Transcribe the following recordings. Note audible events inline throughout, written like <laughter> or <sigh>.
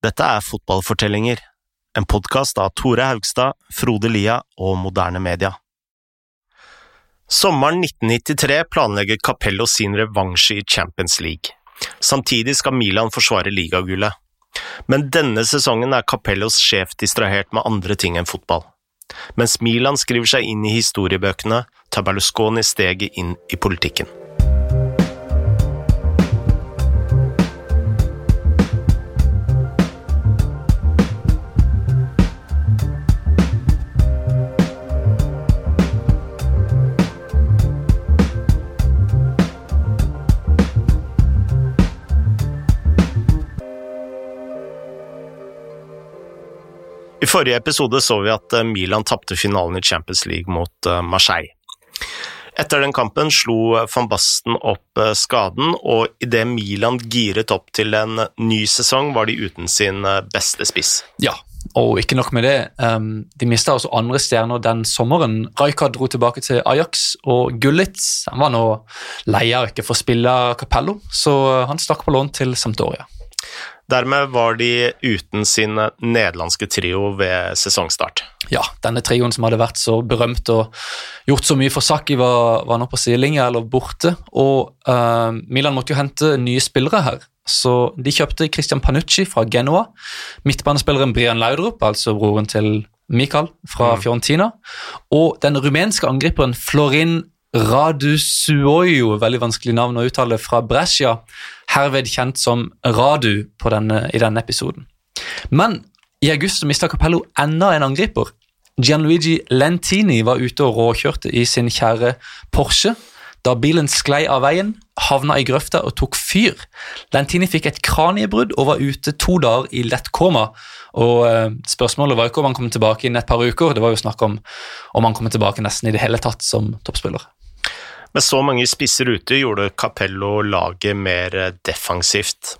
Dette er Fotballfortellinger, en podkast av Tore Haugstad, Frode Lia og Moderne Media. Sommeren 1993 planlegger Capello sin revansje i Champions League. Samtidig skal Milan forsvare ligagullet. Men denne sesongen er Capellos sjef distrahert med andre ting enn fotball. Mens Milan skriver seg inn i historiebøkene, tar Berlusconi steget inn i politikken. I forrige episode så vi at eh, Milan tapte finalen i Champions League mot eh, Marseille. Etter den kampen slo eh, van Basten opp skaden, og idet Milan giret opp til en ny sesong, var de uten sin beste spiss. Ja, og ikke nok med det, um, de mista også andre stjerner den sommeren. Rijkaard dro tilbake til Ajax, og Gullitz han var nå leia ikke ikke å spille Capello, så han stakk på lån til Sampdoria. Dermed var de uten sin nederlandske trio ved sesongstart. Ja, denne trioen som hadde vært så berømt og gjort så mye for Saki, var, var nå på sidelinja eller borte. Og uh, Milan måtte jo hente nye spillere her. Så de kjøpte Christian Panucci fra Genoa. Midtbanespilleren Brian Laudrup, altså broren til Mikael fra mm. Fiorentina. Og den rumenske angriperen Florin Radusuoyo, veldig vanskelig navn å uttale, fra Brescia, herved kjent som Radu denne, i denne episoden. Men i august mista Capello enda en angriper. Gianluigi Lentini var ute og råkjørte i sin kjære Porsche. Da bilen sklei av veien, havna i grøfta og tok fyr. Lentini fikk et kraniebrudd og var ute to dager i lett koma. Og eh, Spørsmålet var ikke om han kom tilbake innen et par uker, det var jo snakk om om han kom tilbake nesten i det hele tatt som toppspiller. Med så mange spisser ute gjorde Capello laget mer defensivt.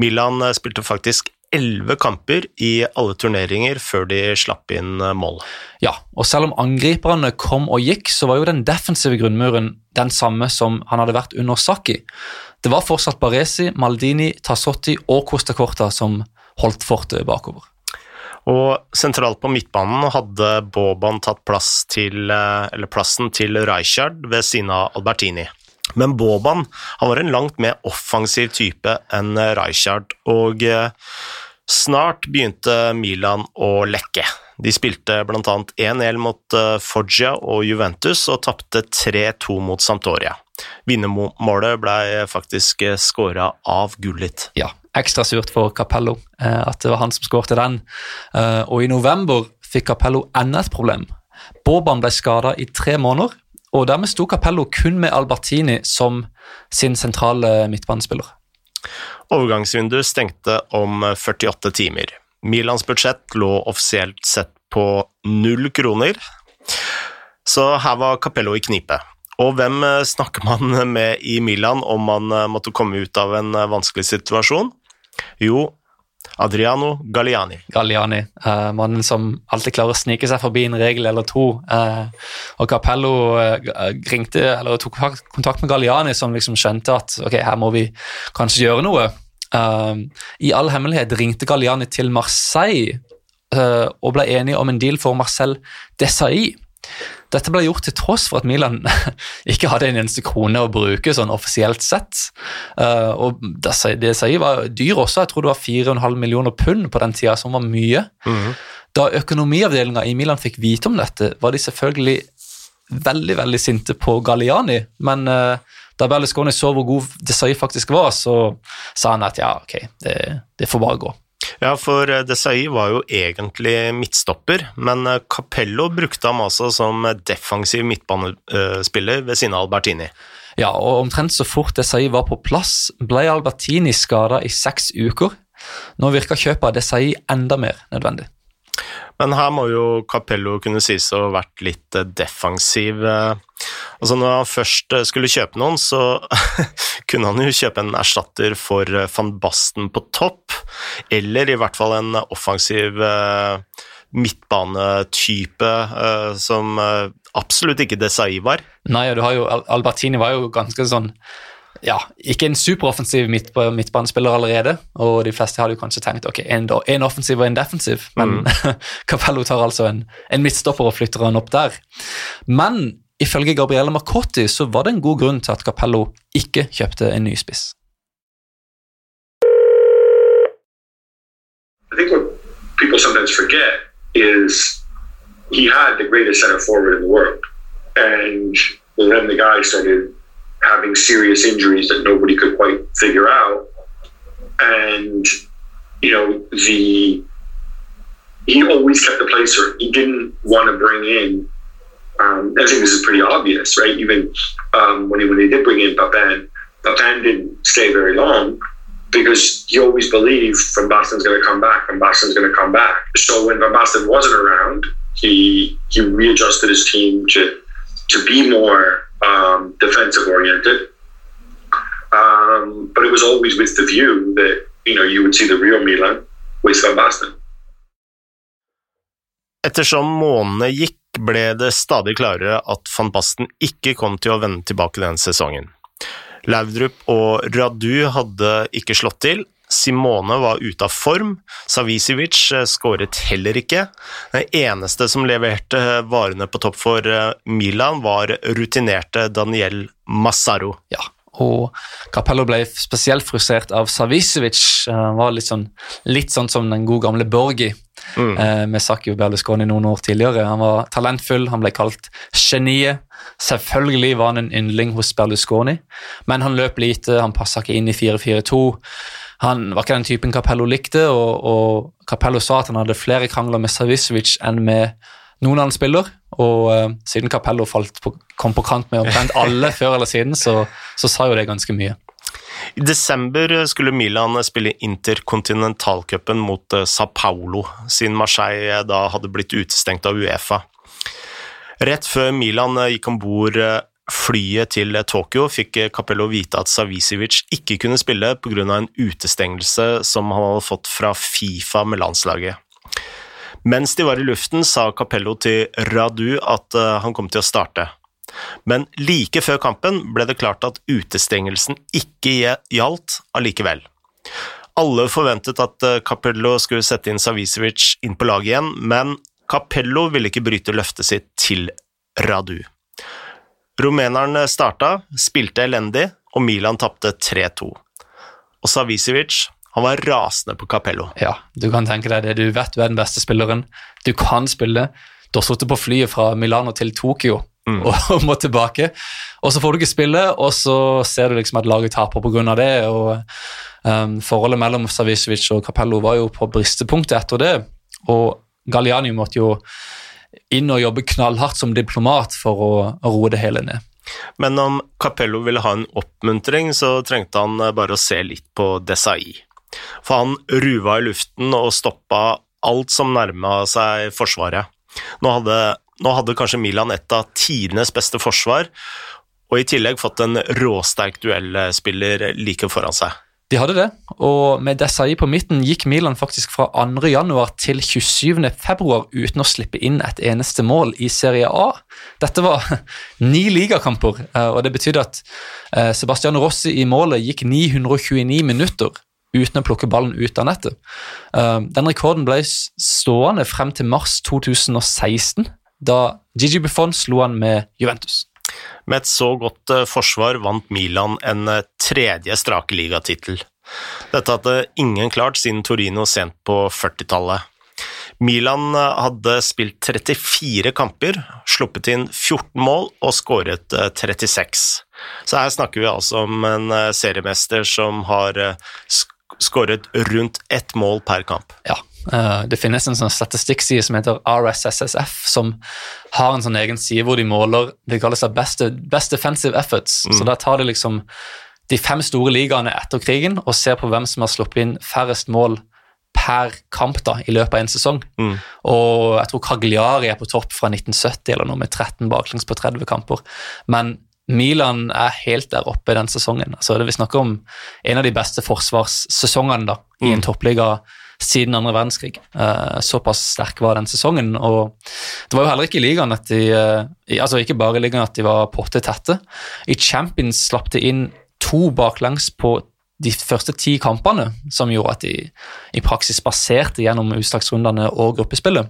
Milan spilte faktisk elleve kamper i alle turneringer før de slapp inn mål. Ja, og selv om angriperne kom og gikk, så var jo den defensive grunnmuren den samme som han hadde vært under Saki. Det var fortsatt Baresi, Maldini, Tassotti og Costa Corta som holdt fortet bakover. Og sentralt på midtbanen hadde Boban tatt plass til, eh, plassen til Rijkaard ved siden av Albertini. Men Boban han var en langt mer offensiv type enn Rijkaard, og eh, snart begynte Milan å lekke. De spilte bl.a. 1-1 mot eh, Foggia og Juventus og tapte 3-2 mot Sampdoria. Vinnermålet ble faktisk skåra av Gullit. Ja, ekstra surt for Capello eh, at det var han som skårte den. Eh, og i november fikk Capello enda et problem. Boban ble skada i tre måneder, og dermed sto Capello kun med Albertini som sin sentrale midtbanespiller. Overgangsvinduet stengte om 48 timer. Milans budsjett lå offisielt sett på null kroner, så her var Capello i knipe. Og hvem snakker man <laughs> med i Milan om man måtte komme ut av en vanskelig situasjon? Jo, Adriano Galliani. Galliani, eh, mannen som alltid klarer å snike seg forbi en regel eller to. Eh, og Capello eh, ringte, eller tok kontakt med Galliani, som liksom skjønte at ok, her må vi kanskje gjøre noe. I all hemmelighet ringte Galliani til Marseille og ble enige om en deal for Marcel Desailly. Dette ble gjort til tross for at Milan <laughs> ikke hadde en eneste krone å bruke sånn offisielt sett. Uh, og det, det sier var dyr også, jeg tror det var 4,5 millioner pund på den tida, som var mye. Mm. Da økonomiavdelinga i Milan fikk vite om dette, var de selvfølgelig veldig veldig sinte på Galliani, men uh, da Berlusconi så hvor god Desai faktisk var, så sa han at ja, ok, det, det får bare gå. Ja, for eh, Desai var jo egentlig midtstopper, men eh, Capello brukte ham altså som defensiv midtbanespiller ved siden av Albertini. Ja, og omtrent så fort Desai var på plass, ble Albertini skada i seks uker. Nå virker kjøpet av Desai enda mer nødvendig. Men her må jo Capello kunne sies å ha vært litt eh, defensiv. Altså Når han først skulle kjøpe noen, så <laughs> kunne han jo kjøpe en erstatter for van Basten på topp, eller i hvert fall en offensiv midtbanetype som absolutt ikke Desai var. Nei, du har jo Albertini var jo ganske sånn ja, ikke en superoffensiv midt, midtbanespiller allerede, og de fleste hadde jo kanskje tenkt ok, en, en offensiv og en defensiv, men mm. <laughs> Capello tar altså en, en, midtstopper og flytter han opp der. Men ifølge Gabrielle Marcotti så var det en god grunn til at Capello ikke kjøpte en ny spiss. I think what people sometimes forget is he had the greatest center forward in the world. And then the guy started having serious injuries that nobody could quite figure out. And, you know, the he always kept the placer. He didn't want to bring in. Um, I think this is pretty obvious, right? Even um, when he, when they did bring in Papin, Papin didn't stay very long because he always believed Van Basten's going to come back. Van Basten's going to come back. So when Van Basten wasn't around, he he readjusted his team to to be more um, defensive oriented. Um, but it was always with the view that you know you would see the real Milan with Van Basten. Ettersom månedene gikk, ble det stadig klarere at van Basten ikke kom til å vende tilbake den sesongen. Laudrup og Radu hadde ikke slått til, Simone var ute av form, Savicevic eh, skåret heller ikke. Den eneste som leverte varene på topp for eh, Milan, var rutinerte Daniel Massaro. Ja, og Capello ble spesielt frustrert av Savicevic. Han var litt sånn, litt sånn som den gode gamle Borgi mm. eh, med Sakio Berlusconi noen år tidligere. Han var talentfull, han ble kalt geniet. Selvfølgelig var han en yndling hos Berlusconi, men han løp lite, han passa ikke inn i 4-4-2. Han var ikke den typen Capello likte, og, og Capello sa at han hadde flere krangler med Savicevic enn med noen annen spiller. Og uh, siden Capello på, kom på kant med omtrent <laughs> alle før eller siden, så, så, sa jo det ganske mye. I desember skulle Milan spille interkontinentalcupen mot uh, Sa Paulo, siden Marseille da hadde blitt utestengt av Uefa. Rett før Milan gikk om bord flyet til Tokyo, fikk Capello vite at Savicevic ikke kunne spille pga. en utestengelse som han hadde fått fra Fifa med landslaget. Mens de var i luften, sa Capello til Radu at eh, han kom til å starte. Men like før kampen ble det klart at utestengelsen ikke gjaldt allikevel. Alle forventet at eh, Capello skulle sette inn Savicevic inn på laget igjen, men Capello ville ikke bryte løftet sitt til Radu. Rumeneren starta, spilte elendig, og Milan tapte 3-2. Og Savicevic han var rasende på Capello. Ja, du kan tenke deg det. Du vet du er den beste spilleren. Du kan spille. Du har sittet på flyet fra Milano til Tokyo mm. <laughs> og må tilbake. Og så får du ikke spille, og så ser du liksom at laget taper pga. det. og um, Forholdet mellom Savicevic og Capello var jo på bristepunktet etter det. Og Galliani måtte jo inn og jobbe knallhardt som diplomat for å, roe det hele ned. Men om Capello ville ha en oppmuntring, så trengte han bare å se litt på Desai. For han ruva i luften og stoppa alt som nærma seg Forsvaret. Nå hadde, nå hadde kanskje Milan et av tidenes beste forsvar, og i tillegg fått en råsterk duellspiller like foran seg. De hadde det, og med Desai på midten gikk Milan faktisk fra 2. januar til 27. februar uten å slippe inn et eneste mål i Serie A. Dette var <laughs> ni ligakamper, eh, og det betydde at Sebastian Sebastiano Rossi i målet gikk 929 minutter uten å plukke ballen ut av nettet. Eh, den rekorden ble stående frem til mars 2016, da Gigi Buffon slo han med Juventus. Med et så godt eh, forsvar vant Milan en eh, tredje strake ligatittel. Dette hadde ingen klart siden Torino sent på 40-tallet. Milan hadde spilt 34 kamper, sluppet inn 14 mål og skåret 36. Så her snakker vi altså om en seriemester som har skåret rundt ett mål per kamp. Ja, eh, det finnes en sånn statistikkside som heter RSSSF, som har en sånn egen side hvor de måler Det kalles best, best defensive efforts. Mm. Så da tar de liksom de fem store ligaene etter krigen og ser på hvem som har sluppet inn færrest mål per kamp da, i løpet av en sesong. Mm. Og jeg tror Cagliari er på topp fra 1970 eller noe med 13 baklengs på 30 kamper. Men Milan er helt der oppe den sesongen. Altså, det Vi snakker om en av de beste forsvarssesongene da, i en mm. toppliga siden andre verdenskrig. Uh, såpass sterk var den sesongen. og Det var jo heller ikke i ligaen at de uh, altså ikke bare i ligaen at de var potte tette. I Champions slapp de inn to baklengs på de første ti kampene, som gjorde at de i praksis baserte gjennom utslagsrundene og gruppespillet.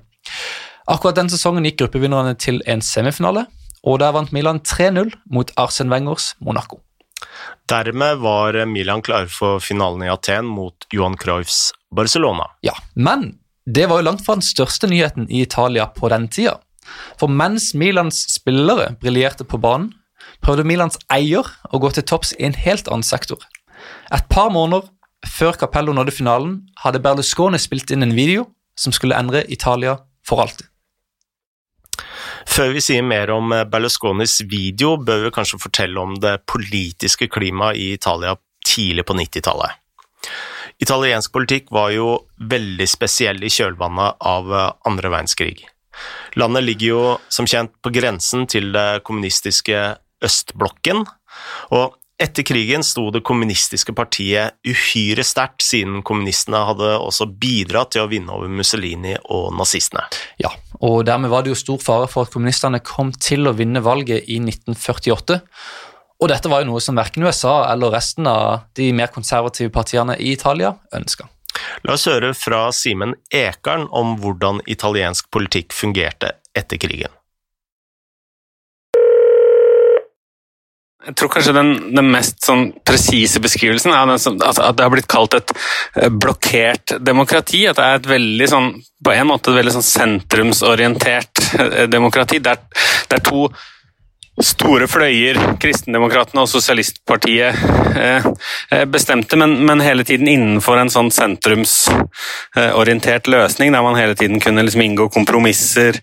Akkurat den sesongen gikk gruppevinnerne til en semifinale, og der vant Milan 3-0 mot Arsen Wengers Monaco. Dermed var Milan klar for finalen i Aten mot Johan Cruyffs Barcelona. Ja, Men det var jo langt fra den største nyheten i Italia på den tida. For mens Milans spillere briljerte på banen, prøvde Milans eier å gå til topps i en helt annen sektor. Et par måneder før Capello nådde finalen, hadde Berlusconi spilt inn en video som skulle endre Italia for alltid. Før vi sier mer om Berlusconis video, bør vi kanskje fortelle om det politiske klimaet i Italia tidlig på 90-tallet. Italiensk politikk var jo veldig spesiell i kjølvannet av andre verdenskrig. Landet ligger jo som kjent på grensen til det kommunistiske østblokken, og etter krigen sto det kommunistiske partiet uhyre sterkt, siden kommunistene hadde også bidratt til å vinne over Mussolini og nazistene. Ja, og dermed var det jo stor fare for at kommunistene kom til å vinne valget i 1948. Og dette var jo noe som verken USA eller resten av de mer konservative partiene i Italia ønska. La oss høre fra Simen Ekern om hvordan italiensk politikk fungerte etter krigen. Jeg tror kanskje den, den mest sånn presise beskrivelsen er som, at det har blitt kalt et eh, blokkert demokrati. At det er et veldig sånn, på en måte et veldig sånn sentrumsorientert eh, demokrati. Det er, det er to store fløyer, Kristendemokratene og Sosialistpartiet, eh, bestemte, men, hele tiden innenfor en sånn sentrumsorientert løsning, der man hele tiden kunne liksom inngå kompromisser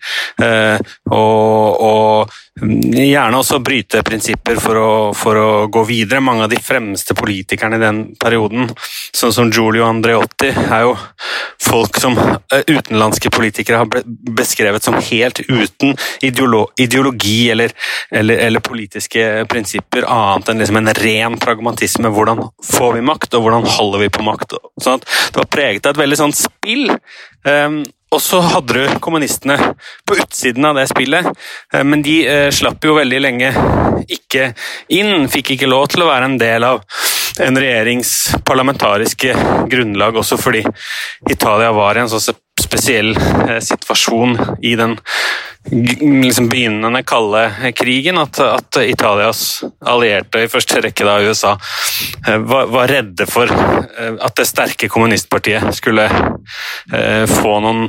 og, og Gjerne også bryte prinsipper for å, for å, gå videre. Mange av de fremste politikerne i den perioden, sånn som Giulio Andreotti, er jo folk som eh, utenlandske politikere har beskrevet som helt uten ideologi eller, eller, eller politiske prinsipper, annet enn liksom en ren pragmatisme. Hvordan får vi makt, og hvordan holder vi på makt? Sånn det var preget av et veldig sånt spill. Um, og så hadde du kommunistene på utsiden av det spillet, eh, men de eh, slapp jo veldig lenge ikke inn. Fikk ikke lov til å være en del av en regjerings parlamentariske grunnlag, også fordi Italia var i en så spesiell eh, situasjon i den liksom begynnende kalde krigen at, at, Italias allierte, i første rekke da USA, eh, var, var, redde for eh, at det sterke kommunistpartiet skulle eh, få noen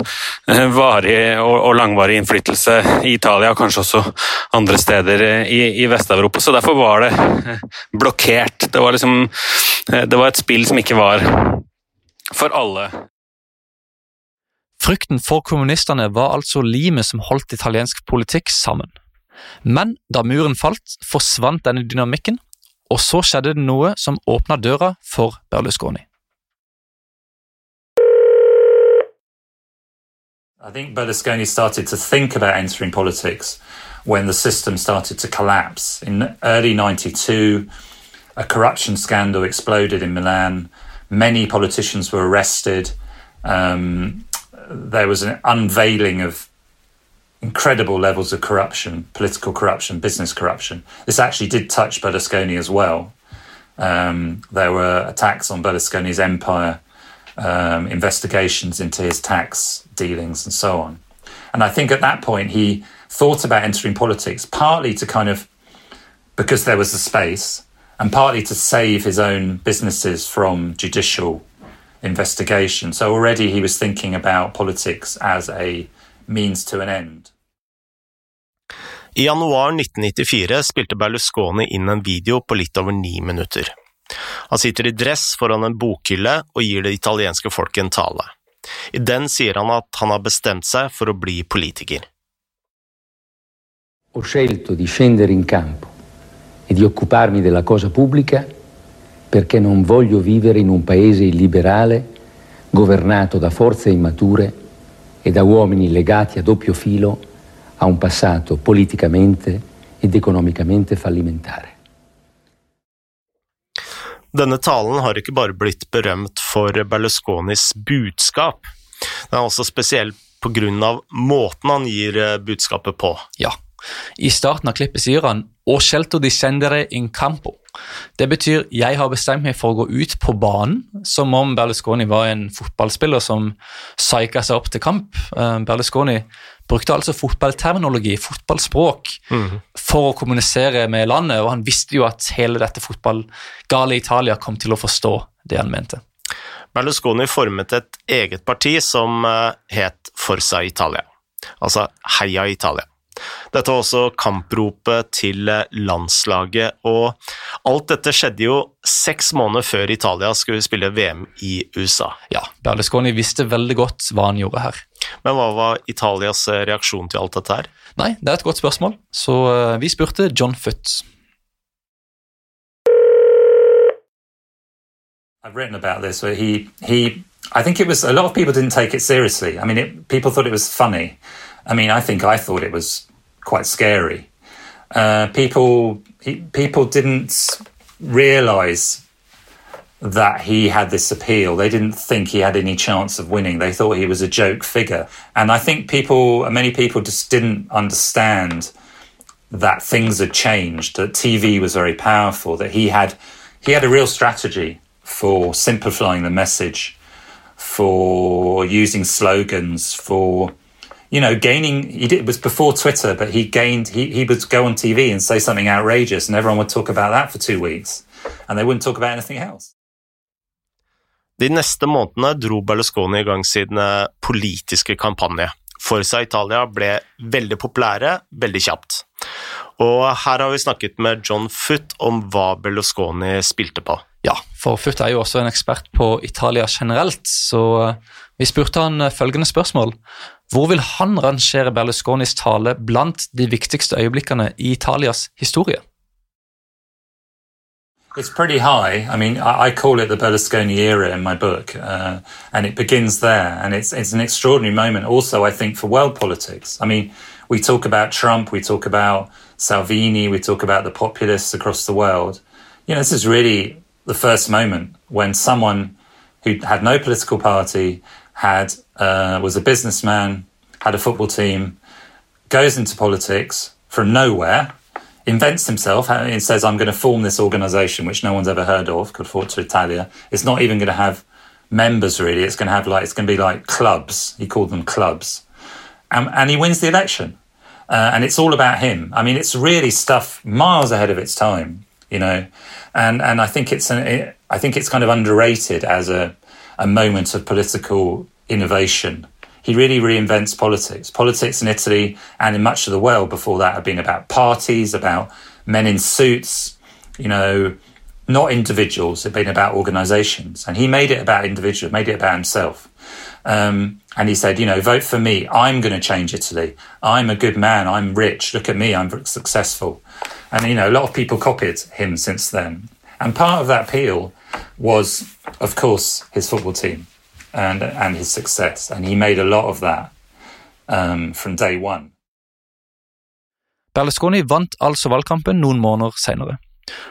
varig og, og langvarig innflytelse i Italia, og kanskje også andre steder i, i Vest-Europa. Så derfor var det blokkert. Det var, liksom, det var et spill som ikke var for alle Frykten for kommunistene var altså limet som holdt italiensk politikk sammen. Men da muren falt, forsvant denne dynamikken, og så skjedde det noe som åpna døra for Berlusconi. I think Berlusconi started to think about entering politics when the system started to collapse. In early 92, a corruption scandal exploded in Milan. Many politicians were arrested. Um, there was an unveiling of incredible levels of corruption, political corruption, business corruption. This actually did touch Berlusconi as well. Um, there were attacks on Berlusconi's empire, um, investigations into his tax dealings, and so on. And I think at that point he thought about entering politics, partly to kind of because there was a space, and partly to save his own businesses from judicial investigation. So already he was thinking about politics as a means to an end. I januar 1994 spilte Berlusconi inn en video på litt over ni minutter. Han sitter i dress foran en bokhylle og gir det italienske folket en tale. I den sier han at han har bestemt seg for å bli politiker. Ho scelto di scendere in campo e di occuparmi della cosa pubblica perché non voglio vivere in un paese illiberale governato da forze immature e da uomini legati a doppio filo a un passato politicamente ed economicamente fallimentare. Denne talen har ikke bare blitt berømt for Berlusconis budskap, den er også spesiell på grunn av måten han gir budskapet på. Ja, I starten av klippet sier han «O scelto di scendere in campo». Det betyr «jeg har bestemt meg for å gå ut på banen», som om Berlusconi var en fotballspiller som psyka seg opp til kamp. Eh, Berlusconi brukte altså fotballterminologi, fotballspråk, for å kommunisere med landet, og han visste jo at hele dette fotballgale Italia kom til å forstå det han mente. Berlusconi formet et eget parti som eh, het Forza Italia, altså Heia Italia. Dette var også kampropet til landslaget, og alt dette skjedde jo seks måneder før Italia skulle spille VM i USA. Ja, Berlusconi visste veldig godt hva han gjorde her. Men hva var Italias reaksjon til alt dette her? Nei, det er et godt spørsmål, så eh, vi spurte John Foot. I've written about this where he he I think it was a lot of people didn't take it seriously. I mean, it, people thought it was funny. I mean, I think I thought it was quite scary. Uh, people people didn't realize that he had this appeal. They didn't think he had any chance of winning. They thought he was a joke figure. And I think people, many people just didn't understand that things had changed, that TV was very powerful, that he had he had a real strategy for simplifying the message, for using slogans, for you know, gaining. He did, it was before Twitter, but he gained. He he would go on TV and say something outrageous, and everyone would talk about that for two weeks, and they wouldn't talk about anything else. De neste månedene dro Berlusconi i gang sin eh, politiske kampanje. Forsa Italia ble veldig populære veldig kjapt. Og her har vi snakket med John Foot om hva Berlusconi spilte på. Ja, for Foot er jo også en ekspert på Italia generelt, så eh, vi spurte han eh, følgende spørsmål. Hvor vil han rangere Berlusconis tale blant de viktigste øyeblikkene i Italias historie? It's pretty high. I mean, I, call it the Berlusconi era in my book, uh, and it begins there. And it's it's an extraordinary moment. Also, I think for world politics. I mean, we talk about Trump, we talk about Salvini, we talk about the populists across the world. You know, this is really the first moment when someone who had no political party, had uh, was a businessman, had a football team, goes into politics from nowhere invents himself and says, I'm going to form this organization, which no one's ever heard of, called Forza Italia. It's not even going to have members really. It's going to have like, it's going to be like clubs. He called them clubs. And, and he wins the election. Uh, and it's all about him. I mean, it's really stuff miles ahead of its time, you know. And and I think it's an, it, I think it's kind of underrated as a a moment of political innovation he really reinvents politics. Politics in Italy and in much of the world before that had been about parties, about men in suits, you know, not individuals. It'd been about organizations. And he made it about individuals, made it about himself. Um, and he said, you know, vote for me. I'm going to change Italy. I'm a good man. I'm rich. Look at me. I'm successful. And, you know, a lot of people copied him since then. And part of that appeal was, of course, his football team and and his success, and he made a lot of that um, from day one. Berlusconi vant altså valgkampen noen måneder senere.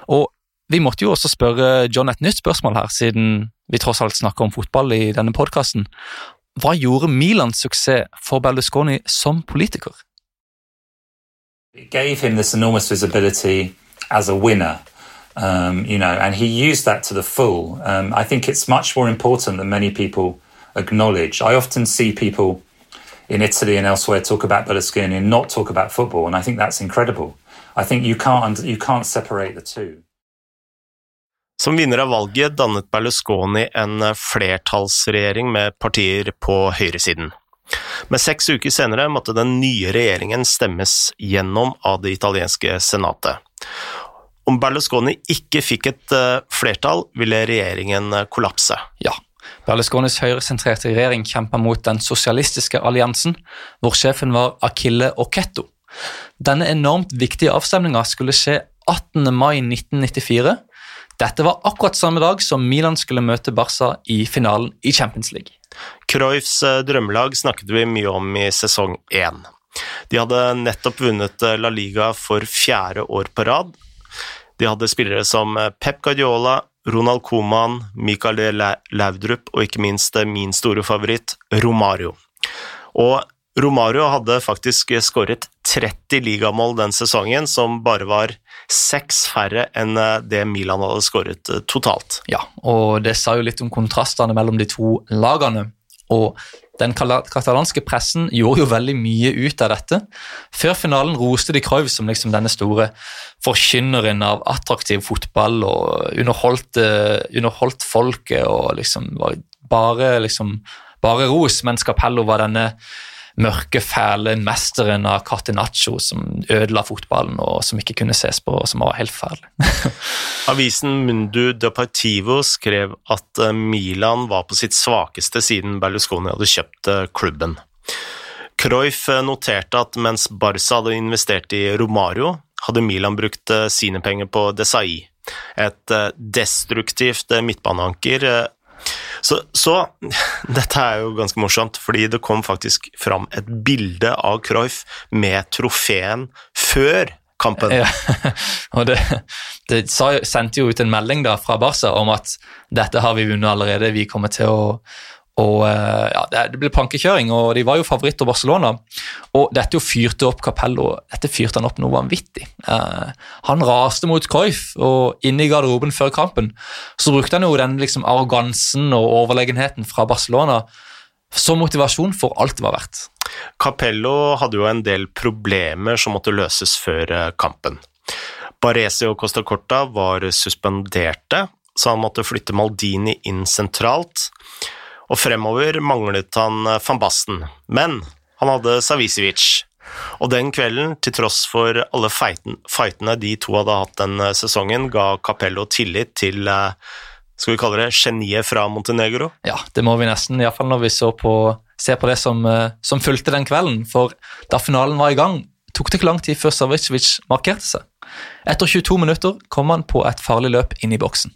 Og vi måtte jo også spørre John et nytt spørsmål her, siden vi tross alt snakker om fotball i denne podkasten. Hva gjorde Milans suksess for Berlusconi som politiker? It gave him this enormous visibility as a winner. Um, you know, and he used that to the full. Um, I think it's much more important than many people acknowledge. I often see people in Italy and elsewhere talk about Berlusconi and not talk about football, and I think that's incredible. I think you can't you can't separate the two. Som vinner av valget dannet Berlusconi en flertallsregjering med partier på høyresiden. Men seks uker senere måtte den nye regjeringen stemmes gjennom av det italienske senatet. Om Berlusconi ikke fikk et uh, flertall, ville regjeringen uh, kollapse. Ja. Berlusconis høyresentrerte regjering kjempa mot den sosialistiske alliansen, hvor sjefen var Akille Oketto. Denne enormt viktige avstemninga skulle skje 18. mai 1994. Dette var akkurat samme dag som Milan skulle møte Barca i finalen i Champions League. Cruyffs uh, drømmelag snakket vi mye om i sesong én. De hadde nettopp vunnet La Liga for fjerde år på rad, de hadde spillere som eh, Pep Guardiola, Ronald Coman, Michael Laudrup og ikke minst eh, min store favoritt, Romario. Og Romario hadde faktisk skåret 30 ligamål den sesongen, som bare var seks færre enn eh, det Milan hadde skåret eh, totalt. Ja, og det sa jo litt om kontrastene mellom de to lagene. Og den katalanske pressen gjorde jo veldig mye ut av dette. Før finalen roste de Cruyff som liksom denne store forkynneren av attraktiv fotball og underholdt, underholdt folket og liksom var bare, liksom, bare ros, mens Capello var denne mørke, fæle mesteren av Catenaccio som ødela fotballen og som ikke kunne ses på, og som var helt fæl. <laughs> Avisen Mundu Departivo skrev at eh, Milan var på sitt svakeste siden Berlusconi hadde kjøpt eh, klubben. Cruyff eh, noterte at mens Barca hadde investert i Romario, hadde Milan brukt sine penger på Desai, et destruktivt midtbaneanker så, så, <laughs> dette er jo ganske morsomt, fordi det kom faktisk fram et bilde av Cruyff med trofeen før kampen. Ja, <laughs> og det, det sendte jo ut en melding da fra Barca om at dette har vi vunnet allerede, vi kommer til å, og eh, ja, Det ble plankekjøring, og de var jo favoritter Barcelona. Og dette jo fyrte opp Capello. Dette fyrte han opp noe vanvittig. Eh, han raste mot Cruyff, og inne i garderoben før kampen så brukte han jo den liksom arrogansen og overlegenheten fra Barcelona som motivasjon for alt det var verdt. Capello hadde jo en del problemer som måtte løses før eh, kampen. Baresi og Costa Corta var suspenderte, så han måtte flytte Maldini inn sentralt og fremover manglet han eh, van Basten, men han hadde Savicevic. Og den kvelden, til tross for alle fightene de to hadde hatt den eh, sesongen, ga Capello tillit til eh, skal vi kalle det geniet fra Montenegro? Ja, det må vi nesten, iallfall når vi så på, ser på det som, som fulgte den kvelden. For da finalen var i gang, tok det ikke lang tid før Savicevic markerte seg. Etter 22 minutter kom han på et farlig løp inn i boksen.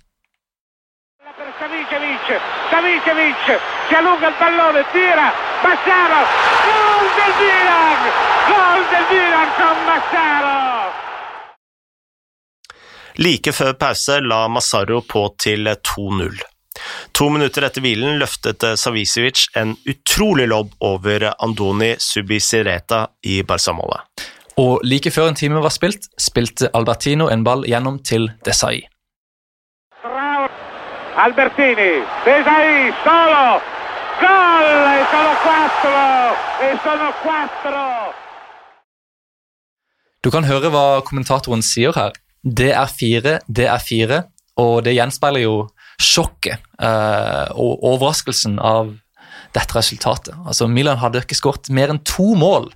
Savicevic si allunga il pallone, tira, Massaro, gol del Milan, gol del Milan con Massaro! Like før pause la Massaro på til 2-0. To minutter etter hvilen løftet Savicevic en utrolig lobb over Andoni Subisireta i Barca-målet. Og like før en time var spilt, spilte Albertino en ball gjennom til Desai. Albertini, Desai, solo, gol! E sono quattro! E sono quattro! Du kan høre hva kommentatoren sier her. Det er fire, det er fire, og det gjenspeiler jo sjokket eh, og overraskelsen av dette resultatet. Altså, Milan hadde ikke skåret mer enn to mål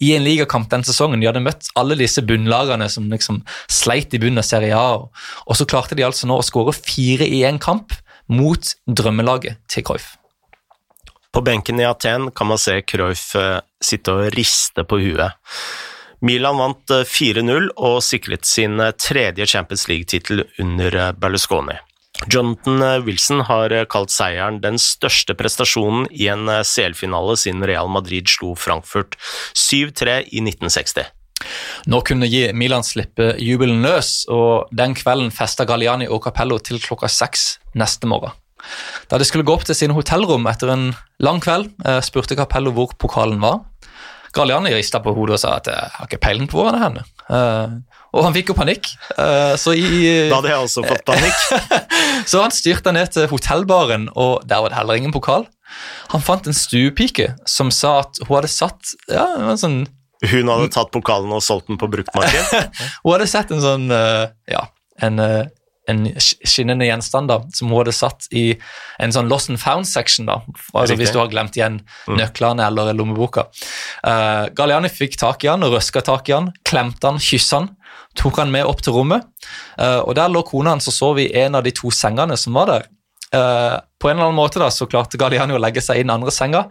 i en ligakamp den sesongen. De hadde møtt alle disse bunnlagene som liksom sleit i bunnen av Serie A. Og så klarte de altså nå å skåre fire i én kamp mot drømmelaget til Cruyff. På benken i Aten kan man se Cruyff eh, sitte og riste på huet. Milan vant 4-0 eh, og sikret sin eh, tredje Champions League-tittel under Berlusconi. Jonathan Wilson har kalt seieren den største prestasjonen i en CL-finale siden Real Madrid slo Frankfurt 7-3 i 1960. Nå kunne gi Milan slippe jubelen løs, og den kvelden festa Galliani og Capello til klokka seks neste morgen. Da de skulle gå opp til sine hotellrom etter en lang kveld, eh, spurte Capello hvor pokalen var. Galliani rista på hodet og sa at jeg har ikke peiling på hvor den er og han fikk jo panikk. Uh, så i, da hadde jeg også fått panikk. <laughs> så han styrte ned til hotellbaren, og der var det heller ingen pokal. Han fant en stuepike som sa at hun hadde satt ja, en sånn Hun hadde tatt pokalen og solgt den på bruktmarkedet? <laughs> hun hadde sett en sånn uh, ja, en, en skinnende gjenstand da, som hun hadde satt i en sånn lost and found-section. da, altså Hvis du har glemt igjen mm. nøklene eller lommeboka. Uh, Galliani fikk tak i han og røska tak i han, klemte han, kyssa han tok han med opp til rommet. Uh, og Der lå kona hans og sov i en av de to sengene som var der. Uh, på en eller annen måte da, så klarte Galliani å legge seg i den andre senga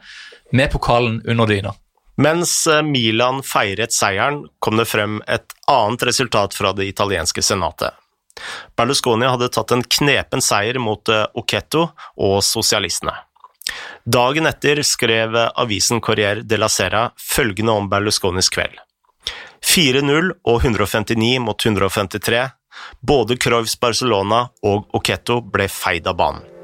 med pokalen under dyna. Mens eh, Milan feiret seieren, kom det frem et annet resultat fra det italienske senatet. Berlusconi hadde tatt en knepen seier mot Occhetto og sosialistene. Dagen etter skrev avisen Corriere la Sera følgende om Berlusconis kveld. 4-0 og 159 mot 153. Både Cruyffs Barcelona og Oqueto ble feid av banen.